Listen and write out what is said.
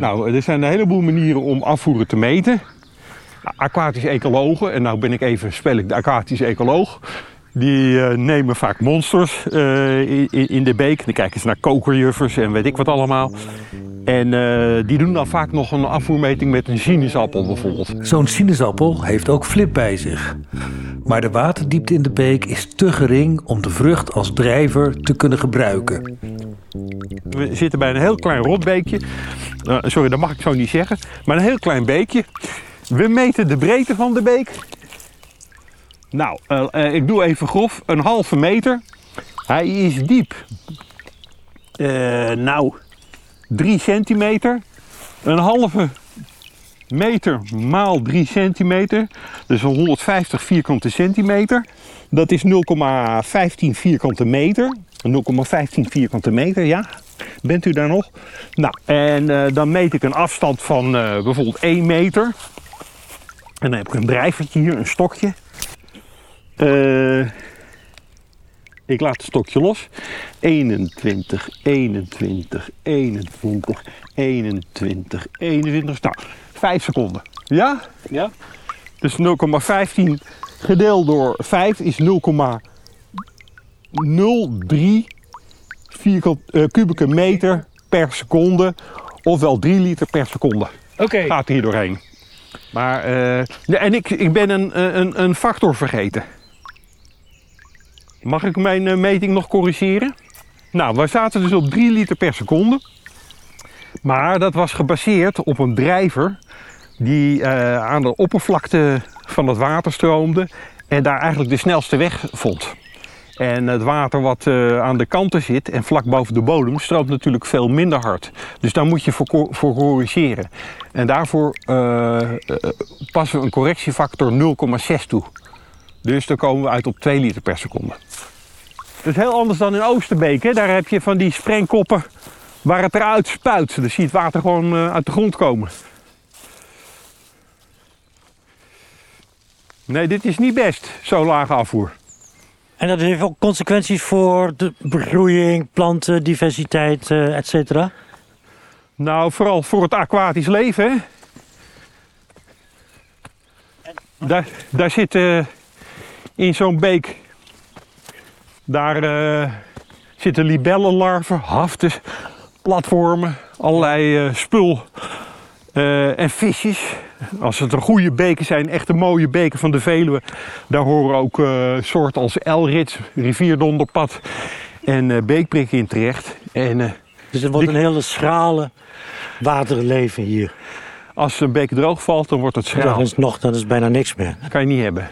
er zijn een heleboel manieren om afvoeren te meten. Aquatische ecologen, en nou ben ik even, spel ik de aquatische ecoloog. Die eh, nemen vaak monsters eh, in, in de beek. Dan kijken ze naar kokerjuffers en weet ik wat allemaal. En eh, die doen dan vaak nog een afvoermeting met een sinaasappel bijvoorbeeld. Zo'n sinaasappel heeft ook flip bij zich. Maar de waterdiepte in de beek is te gering om de vrucht als drijver te kunnen gebruiken. We zitten bij een heel klein rotbeekje. Uh, sorry, dat mag ik zo niet zeggen. Maar een heel klein beekje. We meten de breedte van de beek. Nou, uh, uh, ik doe even grof. Een halve meter. Hij is diep. nou, 3 centimeter. Een halve meter maal 3 centimeter. Dus 150 vierkante centimeter. Dat is 0,15 vierkante meter. 0,15 vierkante meter, ja. Bent u daar nog? Nou, en uh, dan meet ik een afstand van uh, bijvoorbeeld 1 meter. En dan heb ik een drijvertje hier, een stokje. Uh, ik laat het stokje los. 21, 21, 21, 21, 21. Nou, 5 seconden. Ja? Ja. Dus 0,15 gedeeld door 5 is 0,03 vierkant, uh, kubieke meter per seconde. Ofwel 3 liter per seconde. Oké. Okay. Gaat hier doorheen. Maar, uh, en ik, ik ben een, een, een factor vergeten. Mag ik mijn uh, meting nog corrigeren? Nou, we zaten dus op 3 liter per seconde. Maar dat was gebaseerd op een drijver die uh, aan de oppervlakte van het water stroomde en daar eigenlijk de snelste weg vond. En het water wat uh, aan de kanten zit en vlak boven de bodem stroomt natuurlijk veel minder hard. Dus daar moet je voor, voor corrigeren. En daarvoor passen we een correctiefactor 0,6 toe. Dus dan komen we uit op 2 liter per seconde. Dat is heel anders dan in Oosterbeek. Hè? Daar heb je van die sprengkoppen waar het eruit spuit. Dan zie je het water gewoon uh, uit de grond komen. Nee, dit is niet best, zo lage afvoer. En dat heeft ook consequenties voor de begroeiing, planten, diversiteit, uh, et cetera? Nou, vooral voor het aquatisch leven. Hè? Daar, daar zit uh, in zo'n beek daar uh, zitten libellenlarven, haften, platformen, allerlei uh, spul uh, en visjes. Als het een goede beken zijn, echte mooie beken van de Veluwe, daar horen ook soorten als elrits, rivierdonderpad en beekprik in terecht. En, dus er wordt een hele schrale waterleven hier. Als een beek droog valt, dan wordt het schraal. Dat is nog, dat is bijna niks meer. Dat kan je niet hebben.